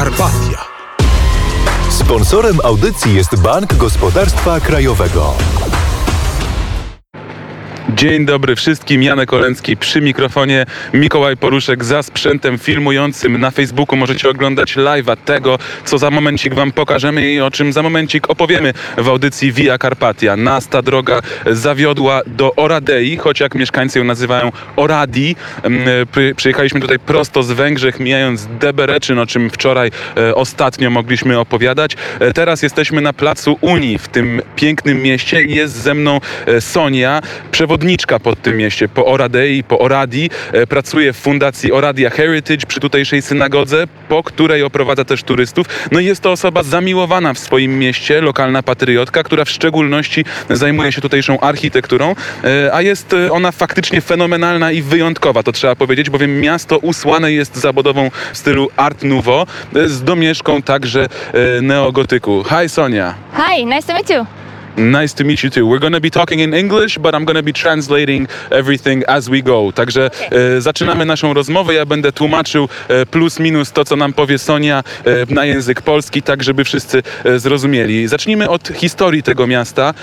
Karpatia. Sponsorem audycji jest Bank Gospodarstwa Krajowego. Dzień dobry wszystkim, Janek Olencki przy mikrofonie, Mikołaj Poruszek za sprzętem filmującym. Na Facebooku możecie oglądać live'a tego, co za momencik wam pokażemy i o czym za momencik opowiemy w audycji Via Carpatia. Nas ta droga zawiodła do Oradei, choć jak mieszkańcy ją nazywają Oradi. Mm, Przyjechaliśmy tutaj prosto z Węgrzech, mijając Debereczyn, o czym wczoraj e, ostatnio mogliśmy opowiadać. E, Teraz jesteśmy na placu Unii w tym pięknym mieście i jest ze mną e, Sonia, przewodniczka pod tym mieście po Oradei, po Oradi. E, Pracuje w fundacji Oradia Heritage przy tutejszej synagodze, po której oprowadza też turystów. No i jest to osoba zamiłowana w swoim mieście, lokalna patriotka, która w szczególności zajmuje się tutejszą architekturą, e, a jest e, ona faktycznie fenomenalna i wyjątkowa, to trzeba powiedzieć, bowiem miasto usłane jest zabudową w stylu Art Nouveau z domieszką także neogotyku. Hi Sonia. Hi, nice to meet you. Nice to meet you too. We're to be talking in English, but I'm to be translating everything as we go. Także e, zaczynamy naszą rozmowę. Ja będę tłumaczył e, plus minus to, co nam powie Sonia e, na język polski, tak żeby wszyscy e, zrozumieli. Zacznijmy od historii tego miasta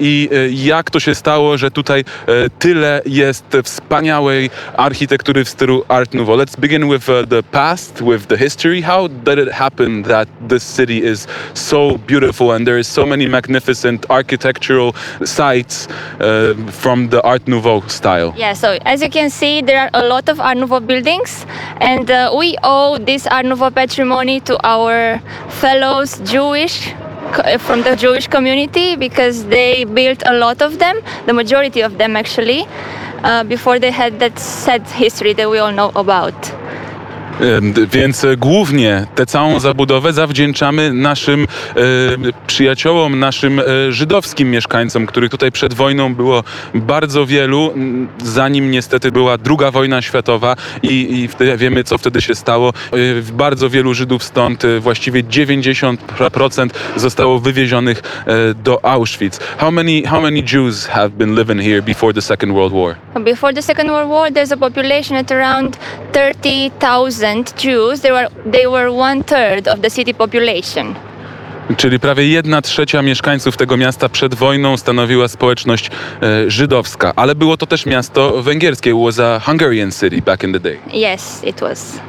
i e, jak to się stało, że tutaj e, tyle jest wspaniałej architektury w stylu Art Nouveau. Let's begin with uh, the past, with the history. How did it happen that this city is so beautiful and there is so many magnificent architectural sites uh, from the Art Nouveau style? Yeah, so as you can see, there are a lot of Art Nouveau buildings, and uh, we owe this Art Nouveau patrimony to our fellows Jewish from the Jewish community because they built a lot of them, the majority of them actually, uh, before they had that sad history that we all know about. Więc e, głównie tę całą zabudowę zawdzięczamy naszym e, przyjaciołom, naszym e, żydowskim mieszkańcom, których tutaj przed wojną było bardzo wielu, zanim niestety była druga wojna światowa i, i wtedy wiemy, co wtedy się stało. Bardzo wielu Żydów stąd, właściwie 90% zostało wywiezionych do Auschwitz. How many, how many Jews have been living here before the Second World War? Before the Second World War, there's a population at around 30,000 Jews. They were, they were one third of the city population. Czyli prawie jedna trzecia mieszkańców tego miasta przed wojną stanowiła społeczność e, żydowska, ale było to też miasto węgierskie. It was a Hungarian city back in the day. Yes, it was.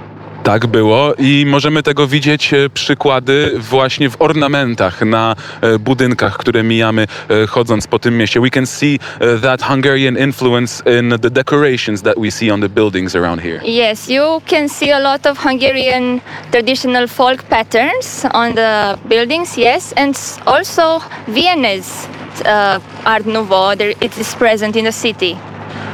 Tak było i możemy tego widzieć e, przykłady właśnie w ornamentach na e, budynkach, które mijamy e, chodząc po tym mieście. We can see that Hungarian influence in the decorations that we see on the buildings around here. Yes, you can see a lot of Hungarian traditional folk patterns on the buildings, yes, and also Vienna's uh, Art Nouveau, it is present in the city.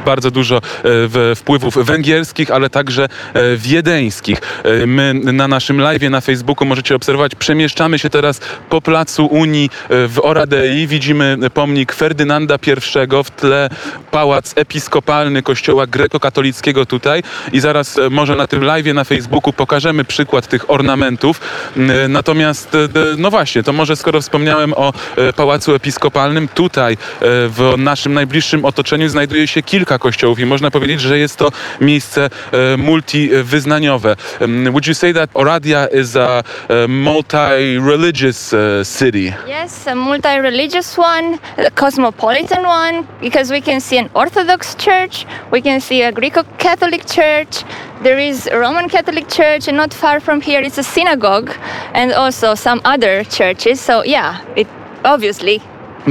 Bardzo dużo e, wpływów węgierskich, ale także e, wiedeńskich. E, My na naszym live na Facebooku możecie obserwować, przemieszczamy się teraz po placu Unii w Oradei. Widzimy pomnik Ferdynanda I, w tle pałac episkopalny kościoła grekokatolickiego tutaj i zaraz może na tym live na Facebooku pokażemy przykład tych ornamentów. Natomiast, no właśnie, to może skoro wspomniałem o pałacu episkopalnym, tutaj w naszym najbliższym otoczeniu znajduje się kilka kościołów i można powiedzieć, że jest to miejsce e, multiwyznaniowe. Um, Would you say that Oradia is a, a multi-religious uh, city? Yes, a multi-religious one, a cosmopolitan one, because we can see an Orthodox church, we can see a Greco-Catholic church, there is a Roman Catholic church, and not far from here it's a synagogue, and also some other churches. So yeah, it obviously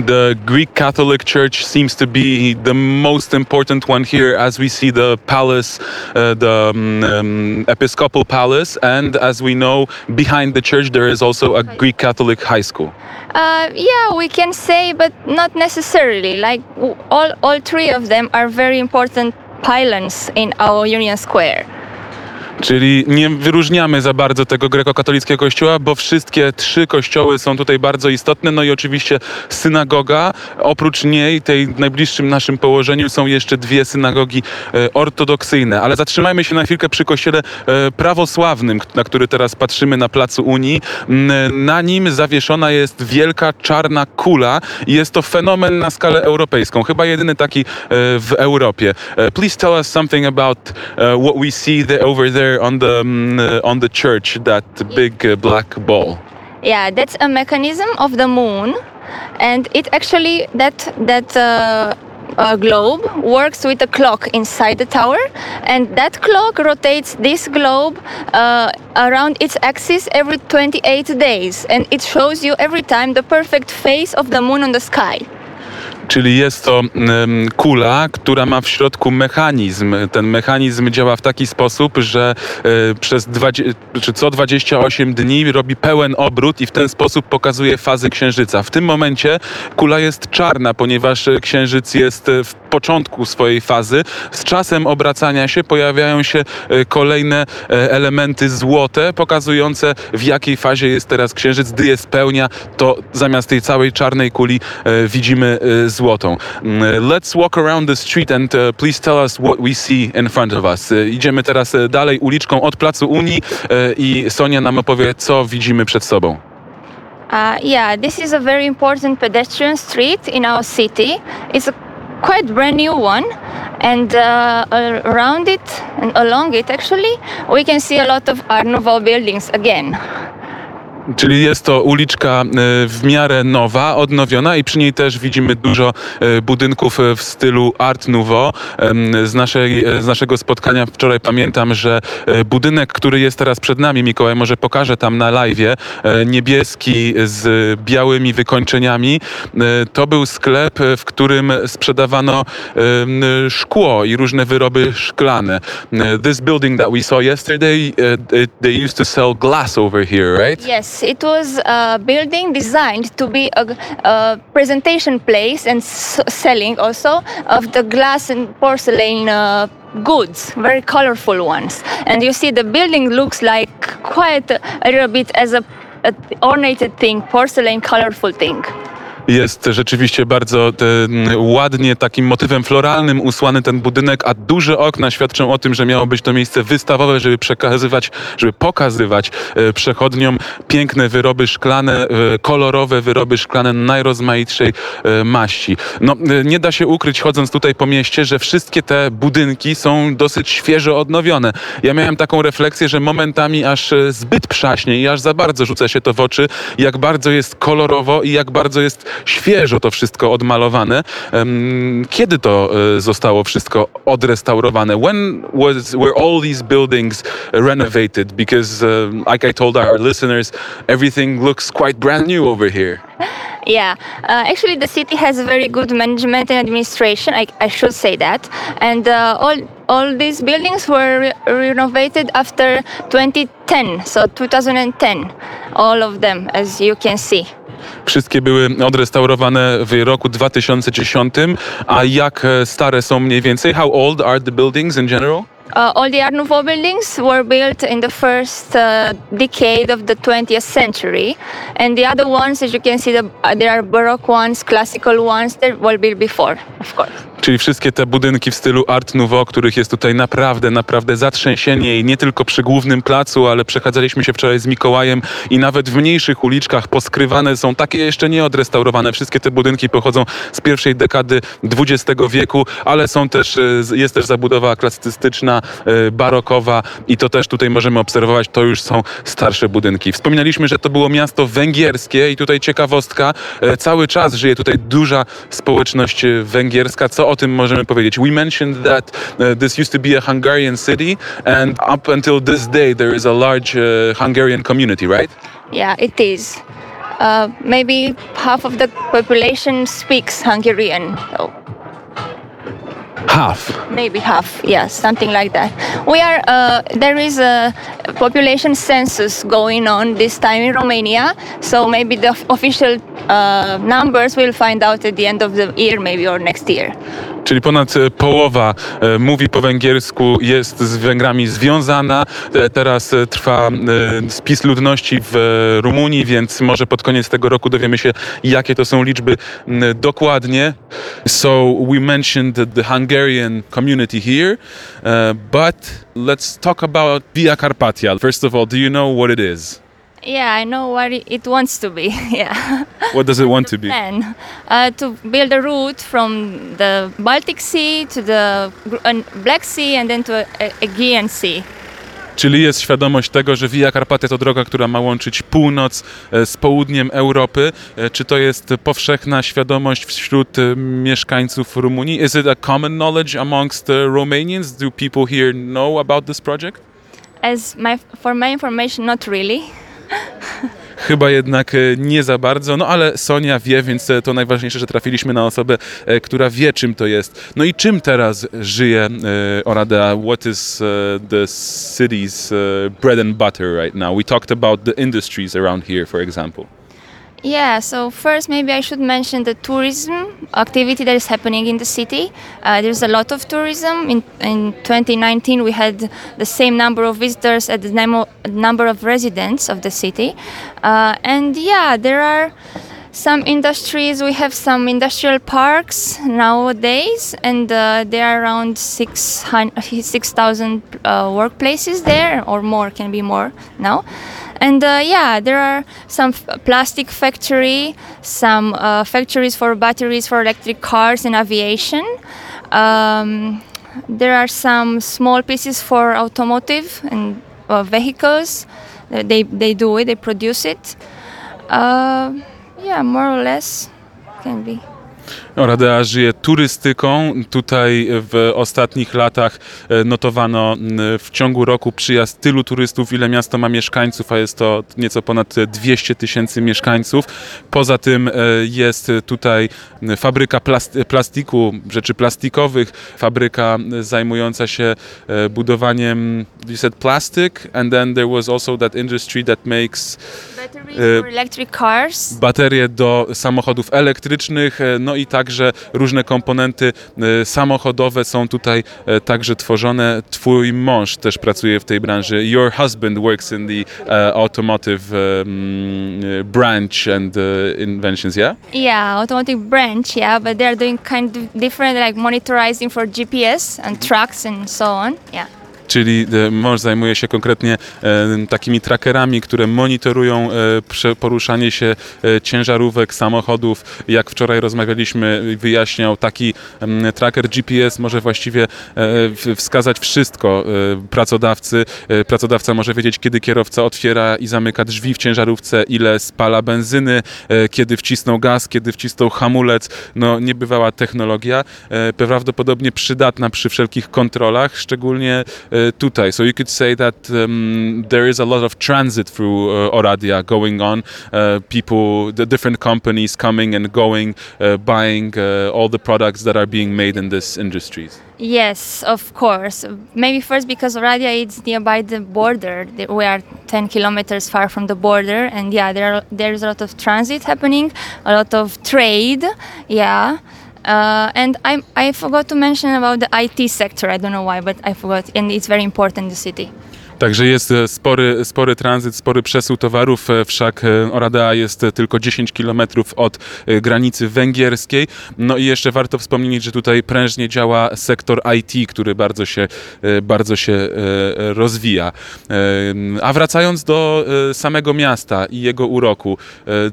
The Greek Catholic Church seems to be the most important one here, as we see the palace, uh, the um, um, Episcopal Palace, and as we know, behind the church there is also a Greek Catholic high school. Uh, yeah, we can say, but not necessarily. Like all, all three of them are very important pylons in our Union Square. Czyli nie wyróżniamy za bardzo tego grekokatolickiego kościoła, bo wszystkie trzy kościoły są tutaj bardzo istotne. No i oczywiście synagoga. Oprócz niej, tej najbliższym naszym położeniu, są jeszcze dwie synagogi e, ortodoksyjne. Ale zatrzymajmy się na chwilkę przy kościele e, prawosławnym, na który teraz patrzymy na placu Unii. Na nim zawieszona jest wielka czarna kula jest to fenomen na skalę europejską. Chyba jedyny taki e, w Europie. Please tell us something about what we see over there there on the um, uh, on the church that big uh, black ball. Yeah, that's a mechanism of the moon, and it actually that that uh, uh, globe works with a clock inside the tower, and that clock rotates this globe uh, around its axis every 28 days, and it shows you every time the perfect face of the moon on the sky. Czyli jest to kula, która ma w środku mechanizm. Ten mechanizm działa w taki sposób, że e, przez 20, czy co 28 dni robi pełen obrót i w ten sposób pokazuje fazy księżyca. W tym momencie kula jest czarna, ponieważ księżyc jest e, w początku swojej fazy. Z czasem obracania się pojawiają się e, kolejne elementy złote, pokazujące w jakiej fazie jest teraz księżyc. Gdy je spełnia, to zamiast tej całej czarnej kuli widzimy e, złotą. Mm, Let's walk around the street and uh, please tell us what we see in front of us. E, Idziemy teraz e, dalej uliczką od Placu Unii e, i Sonia nam opowie, co widzimy przed sobą. Uh, yeah, this is a very important pedestrian street in our city. It's a quite brand new one, and uh, around it and along it, actually, we can see a lot of Art Nouveau buildings again. Czyli jest to uliczka e, w miarę nowa, odnowiona i przy niej też widzimy dużo e, budynków e, w stylu Art Nouveau. Z, naszej, z naszego spotkania wczoraj pamiętam, że budynek, który jest teraz przed nami, Mikołaj może pokaże tam na live, niebieski z białymi wykończeniami, to był sklep, w którym sprzedawano szkło i różne wyroby szklane. This building that we saw yesterday, they used to sell glass over here, right? Yes, it was a building designed to be a, a presentation place and s- selling also of the glass and porcelain uh, goods, very colorful ones. And you see, the building looks like quite a, a little bit as a, a ornated thing, porcelain, colorful thing. Jest rzeczywiście bardzo e, ładnie takim motywem floralnym usłany ten budynek, a duże okna świadczą o tym, że miało być to miejsce wystawowe, żeby przekazywać, żeby pokazywać e, przechodniom piękne wyroby szklane, e, kolorowe wyroby szklane najrozmaitszej maści. No, nie da się ukryć, chodząc tutaj po mieście, że wszystkie te budynki są dosyć świeżo odnowione. Ja miałem taką refleksję, że momentami aż zbyt przaśnie i aż za bardzo rzuca się to w oczy, jak bardzo jest kolorowo i jak bardzo jest świeżo to wszystko odmalowane. Kiedy to e, zostało wszystko odrestaurowane? When was were all these buildings renovated? Because um, like I told our listeners, everything looks quite brand new over here. Yeah, uh, actually, the city has very good management and administration. I, I should say that, and uh, all all these buildings were re- renovated after 2010, so 2010, all of them, as you can see. Wszystkie były odrestaurowane w roku 2010. A jak e, stare są mniej więcej? How old are the buildings in general? Uh, all the Art Nouveau buildings were built in the first uh, decade of the 20th century, and the other ones, as you can see, the, uh, there are Baroque ones, classical ones, that were built before, of course. Czyli wszystkie te budynki w stylu Art Nouveau, których jest tutaj naprawdę, naprawdę zatrzęsienie i nie tylko przy głównym placu, ale przechadzaliśmy się wczoraj z Mikołajem i nawet w mniejszych uliczkach poskrywane są takie jeszcze nie odrestaurowane. Wszystkie te budynki pochodzą z pierwszej dekady XX wieku, ale są też, e, jest też zabudowa klasycystyczna, e, barokowa i to też tutaj możemy obserwować, to już są starsze budynki. Wspominaliśmy, że to było miasto węgierskie i tutaj ciekawostka, e, cały czas żyje tutaj duża społeczność węgierska. Co o tym możemy powiedzieć? We mentioned that uh, this used to be a Hungarian city and up until this day there is a large uh, Hungarian community, right? Yeah, it is. Uh, maybe half of the population speaks Hungarian. Oh, Half. maybe half, yes, something like that. We are. Uh, there is a population census going on this time in Romania, so maybe the official uh, numbers we'll find out at the end of the year, maybe or next year. Czyli ponad e, połowa e, mówi po węgiersku, jest z Węgrami związana. E, Teraz trwa spis ludności w Rumunii, więc może pod koniec tego roku dowiemy się, jakie to są liczby m, dokładnie. So we mentioned the- Hungarian community here, but let's talk about Via Carpatia. First of all, do you know what it is? Yeah, I know what it- wants to be. yeah. What does it want to be? plan uh, to build a route from the Baltic Sea to the uh, Black Sea and then to Aegean Sea. Czyli jest świadomość tego, że Via Carpatia to droga, która ma łączyć północ e, z południem Europy. E, Czy to jest powszechna świadomość wśród e, mieszkańców Rumunii? Is it a common knowledge amongst Romanians? Do people here know about this project? As my for my information, not really. Chyba jednak e, nie za bardzo, no ale Sonia wie, więc e, to najważniejsze, że trafiliśmy na osobę, e, która wie czym to jest. No i czym teraz żyje Oradea? What is the city's bread and butter right now? We talked about the industries around here, for example. Yeah, so first maybe I should mention the tourism activity that is happening in the city. Uh, there's a lot of tourism. In, in 2019, we had the same number of visitors as the num- number of residents of the city. Uh, and yeah, there are some industries. We have some industrial parks nowadays, and uh, there are around 6,000 6,000 uh, workplaces there, or more, can be more now. And uh, yeah, there are some f- plastic factory, some uh, factories for batteries for electric cars and aviation. Um, there are some small pieces for automotive and uh, vehicles. They they do it. They produce it. Uh, yeah, more or less can be. Oradea żyje turystyką. Tutaj w ostatnich latach e, notowano w ciągu roku przyjazd tylu turystów, ile miasto ma mieszkańców, a jest to nieco ponad 200 tysięcy mieszkańców. Poza tym e, jest tutaj fabryka plas- plastiku, rzeczy plastikowych, fabryka zajmująca się e, budowaniem, you said plastic, and then there was also that industry that makes Batteries for electric cars. baterie do samochodów elektrycznych, no i także różne komponenty e, samochodowe są tutaj e, także tworzone. Twój mąż też pracuje w tej branży. Your husband works in the e, automotive um, branch and e, inventions, yeah? Yeah, automotive branch. Yeah, but they're doing kind of different, like monitoring for GPS and trucks and so on. Yeah. Czyli e, mąż zajmuje się konkretnie e, takimi trackerami, które monitorują e, poruszanie się ciężarówek, samochodów. Jak wczoraj rozmawialiśmy, wyjaśniał, taki tracker GPS może właściwie wskazać wszystko pracodawcy. Pracodawca może wiedzieć, kiedy kierowca otwiera i zamyka drzwi w ciężarówce, ile spala benzyny, kiedy wcisnął gaz, kiedy wcisnął hamulec. No, niebywała technologia, prawdopodobnie przydatna przy wszelkich kontrolach, szczególnie e, tutaj. So you could say that um, there is a lot of transit through uh, Oradea going on. Uh, people, the different companies coming and going, uh, buying uh, all the products that are being made in these industries. Yes, of course. Maybe first because Oradea is nearby the border. We are 10 kilometers far from the border, and yeah, there are, there's a lot of transit happening, a lot of trade. Yeah. Uh, and I, I forgot to mention about the IT sector. I don't know why, but I forgot, and it's very important in the city. Także jest e, spory, spory tranzyt, spory przesył towarów, e, wszak e, Oradea jest tylko 10 km od granicy węgierskiej. No i jeszcze warto wspomnieć, że tutaj prężnie działa sektor IT, który bardzo się, bardzo się rozwija. A wracając do samego miasta i jego uroku,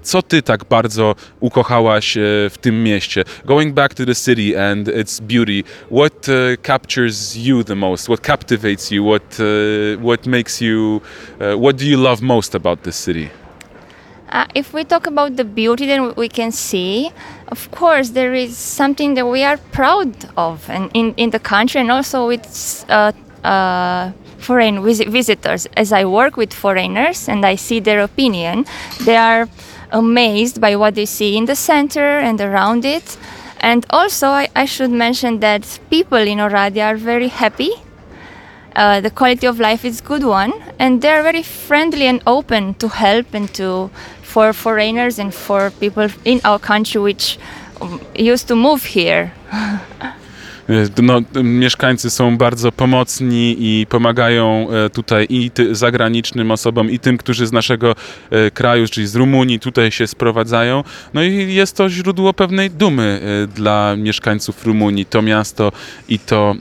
co ty tak bardzo ukochałaś w tym mieście? Going back to the city and its beauty, what captures you the most? What captivates you? What uh, what makes you? Uh, what do you love most about this city? Uh, if we talk about the beauty, then we can see, of course, there is something that we are proud of, and in, in the country, and also with uh, uh, foreign visi- visitors. As I work with foreigners and I see their opinion, they are amazed by what they see in the center and around it. And also, I, I should mention that people in Oradea are very happy uh, the quality of life is good one and they're very friendly and open to help and to for foreigners and for people in our country which um, used to move here No, e, mieszkańcy są bardzo pomocni i pomagają e, tutaj i zagranicznym osobom, i tym, którzy z naszego e, kraju, czyli z Rumunii, tutaj się sprowadzają. No i jest to źródło pewnej dumy dla mieszkańców Rumunii, to miasto i to,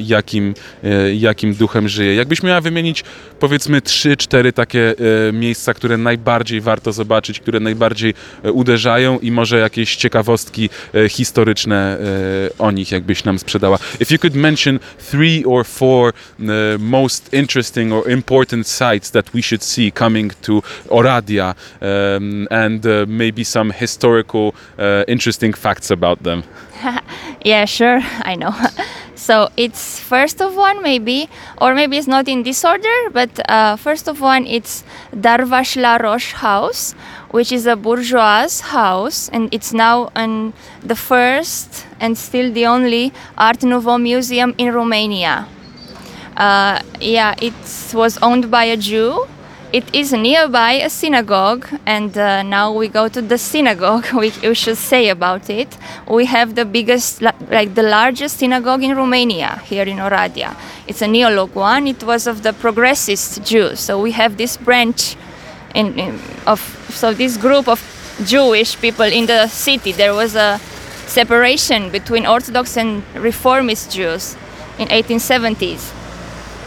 jakim, jakim duchem żyje. Jakbyś miała wymienić, powiedzmy, trzy, cztery takie miejsca, które najbardziej warto zobaczyć, które najbardziej uderzają i może jakieś ciekawostki historyczne o nich, jakbyś nam sprzedała. If you could mention three or four uh, most interesting or important sites that we should see coming to Oradia um, and uh, maybe some historical uh, interesting facts about them. Yeah, sure, I know. So it's first of one, maybe, or maybe it's not in this order, but uh, first of one, it's Darvash La Roche House, which is a bourgeois house, and it's now an, the first and still the only Art Nouveau museum in Romania. Uh, yeah, it was owned by a Jew it is nearby a synagogue, and uh, now we go to the synagogue. We, we, should say about it. We have the biggest, like the largest synagogue in Romania, here in Oradea. It's a neolog one. It was of the progressist Jews. So we have this branch in, in, of so this group of Jewish people in the city. There was a separation between Orthodox and Reformist Jews in 1870s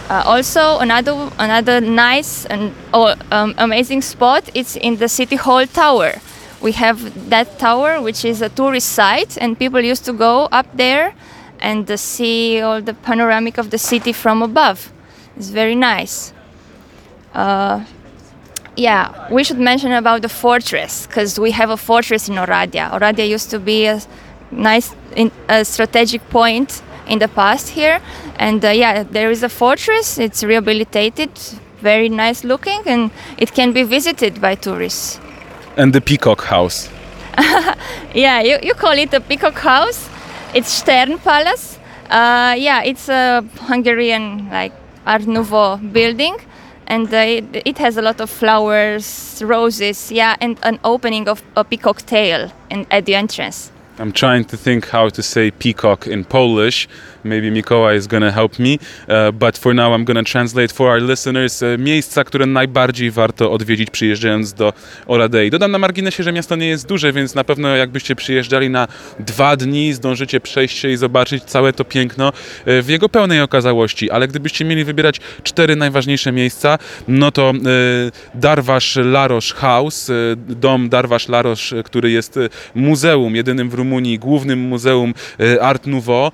uh, also, another another nice and oh, um, amazing spot is in the City Hall Tower. We have that tower, which is a tourist site, and people used to go up there and uh, see all the panoramic of the city from above. It's very nice. Uh, yeah, we should mention about the fortress because we have a fortress in Oradea. Oradea used to be a nice, in, a strategic point in the past here. And uh, yeah, there is a fortress. It's rehabilitated, very nice looking, and it can be visited by tourists. And the Peacock House. yeah, you, you call it the Peacock House. It's Stern Palace. Uh, yeah, it's a Hungarian like Art Nouveau building, and uh, it, it, has a lot of flowers, roses, yeah, and an opening of a peacock tail in, at the entrance. I'm trying to think how to say peacock in Polish. Maybe Mikołaj is gonna help me, uh, but for now I'm gonna translate for our listeners uh, miejsca, które najbardziej warto odwiedzić przyjeżdżając do Oradei. Dodam na marginesie, że miasto nie jest duże, więc na pewno jakbyście przyjeżdżali na dwa dni, zdążycie przejść się i zobaczyć całe to piękno uh, w jego pełnej okazałości, ale gdybyście mieli wybierać cztery najważniejsze miejsca, no to uh, Darwasz Larosz House, uh, dom Darwasz Larosz, który jest muzeum, jedynym w Rumunii, głównym muzeum Art Nouveau.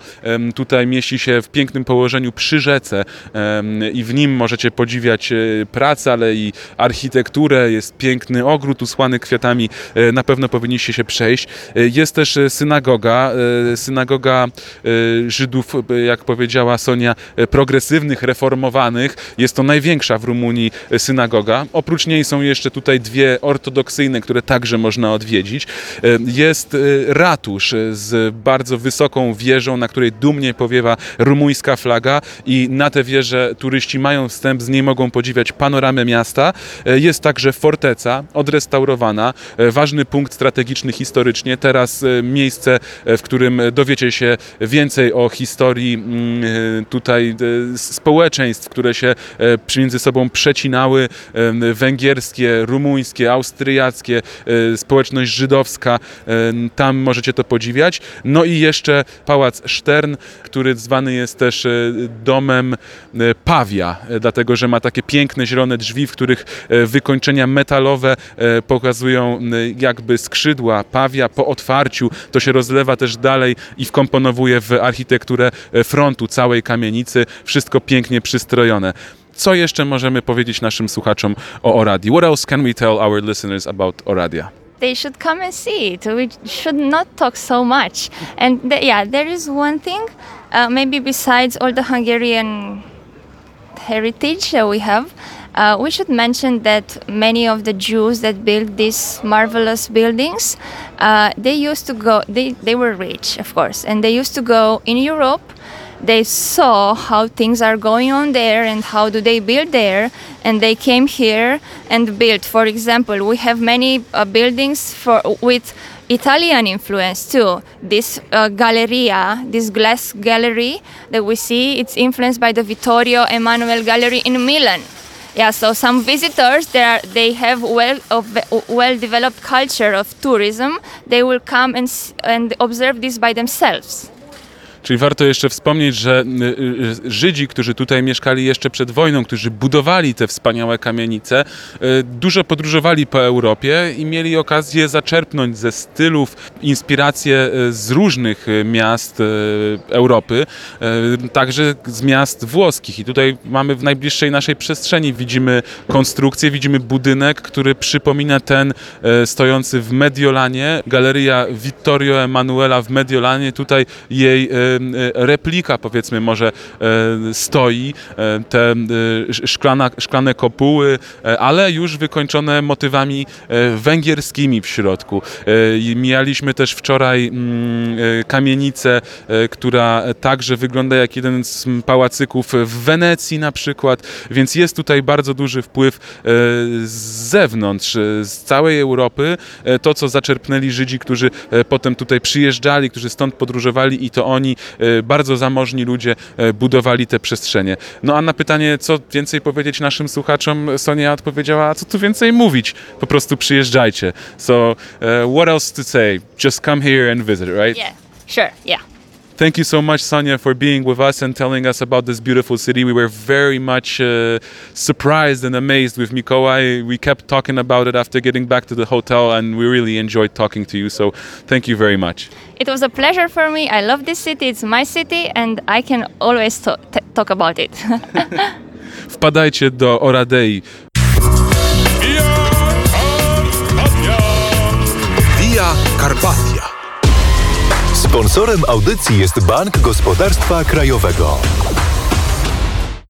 Tutaj mieści się w pięknym położeniu przy rzece i w nim możecie podziwiać e, pracę, ale i architekturę. Jest piękny ogród usłany kwiatami. E, na pewno powinniście się przejść. E, jest też synagoga, synagoga Żydów, jak powiedziała Sonia, progresywnych, reformowanych. Jest to największa w Rumunii synagoga. Oprócz niej są jeszcze tutaj dwie ortodoksyjne, które także można odwiedzić. Jest ratusz z bardzo wysoką wieżą, na której dumnie powiewa rumuńska flaga i na tę wieżę turyści mają wstęp, z niej mogą podziwiać panoramę miasta. E, jest także forteca odrestaurowana, e, ważny punkt strategiczny historycznie. Teraz e, miejsce, w którym dowiecie się więcej o historii mm, tutaj społeczeństw, które się między sobą przecinały, węgierskie, rumuńskie, austriackie, społeczność żydowska, tam możecie to podziwiać. No i jeszcze Pałac Stern, który zwany jest też e, domem e, pawia, e, dlatego że ma takie piękne zielone drzwi, w których wykończenia metalowe pokazują jakby skrzydła pawia po otwarciu. To się rozlewa też dalej i wkomponowuje w architekturę frontu całej kamienicy. Wszystko pięknie przystrojone. Co jeszcze możemy powiedzieć naszym słuchaczom o Oradii? What else can we tell our listeners about Oradia? They should come and see it. We should not talk so much. And th- yeah, there is one thing, uh, maybe besides all the Hungarian heritage that we have, uh, we should mention that many of the Jews that built these marvelous buildings, uh, they used to go. They they were rich, of course, and they used to go in Europe they saw how things are going on there and how do they build there and they came here and built for example we have many uh, buildings for with Italian influence too. This uh, Galleria, this glass gallery that we see, it's influenced by the Vittorio Emanuele Gallery in Milan. Yeah, so some visitors there they have well of well developed culture of tourism. They will come and and observe this by themselves. Czyli warto jeszcze wspomnieć, że y, y, Żydzi, którzy tutaj mieszkali jeszcze przed wojną, którzy budowali te wspaniałe kamienice, y, dużo podróżowali po Europie i mieli okazję zaczerpnąć ze stylów inspiracje y, z różnych y, miast y, Europy, y, także z miast włoskich. I tutaj mamy w najbliższej naszej przestrzeni widzimy konstrukcję, widzimy budynek, który przypomina ten stojący w Mediolanie, galeria Vittorio Emanuela w Mediolanie. Tutaj jej replika, powiedzmy, może e, stoi. E, Te e, sz- szklana, szklane kopuły, e, ale już wykończone motywami e, węgierskimi w środku. E, Mijaliśmy też wczoraj mm, e, kamienicę, e, która także wygląda jak jeden z pałacyków w Wenecji na przykład, więc jest tutaj bardzo duży wpływ e, z zewnątrz, e, z całej Europy, e, to co zaczerpnęli Żydzi, którzy e, potem tutaj przyjeżdżali, którzy stąd podróżowali i to oni, e, bardzo zamożni ludzie, e, budowali te przestrzenie. No a na pytanie, co więcej powiedzieć naszym słuchaczom, Sonia odpowiedziała, a co tu więcej mówić, po prostu przyjeżdżajcie. So, uh, what else to say? Just come here and visit, right? Yeah, sure, yeah. Thank you so much, Sonia, for being with us and telling us about this beautiful city. We were very much uh, surprised and amazed with Mikołaj. We kept talking about it after getting back to the hotel, and we really enjoyed talking to you. So, thank you very much. It was a pleasure for me. I love this city. It's my city, and I can always to- t- talk about it. Wpadajcie do Oradei. Via Carpatia. Sponsorem audycji jest Bank Gospodarstwa Krajowego.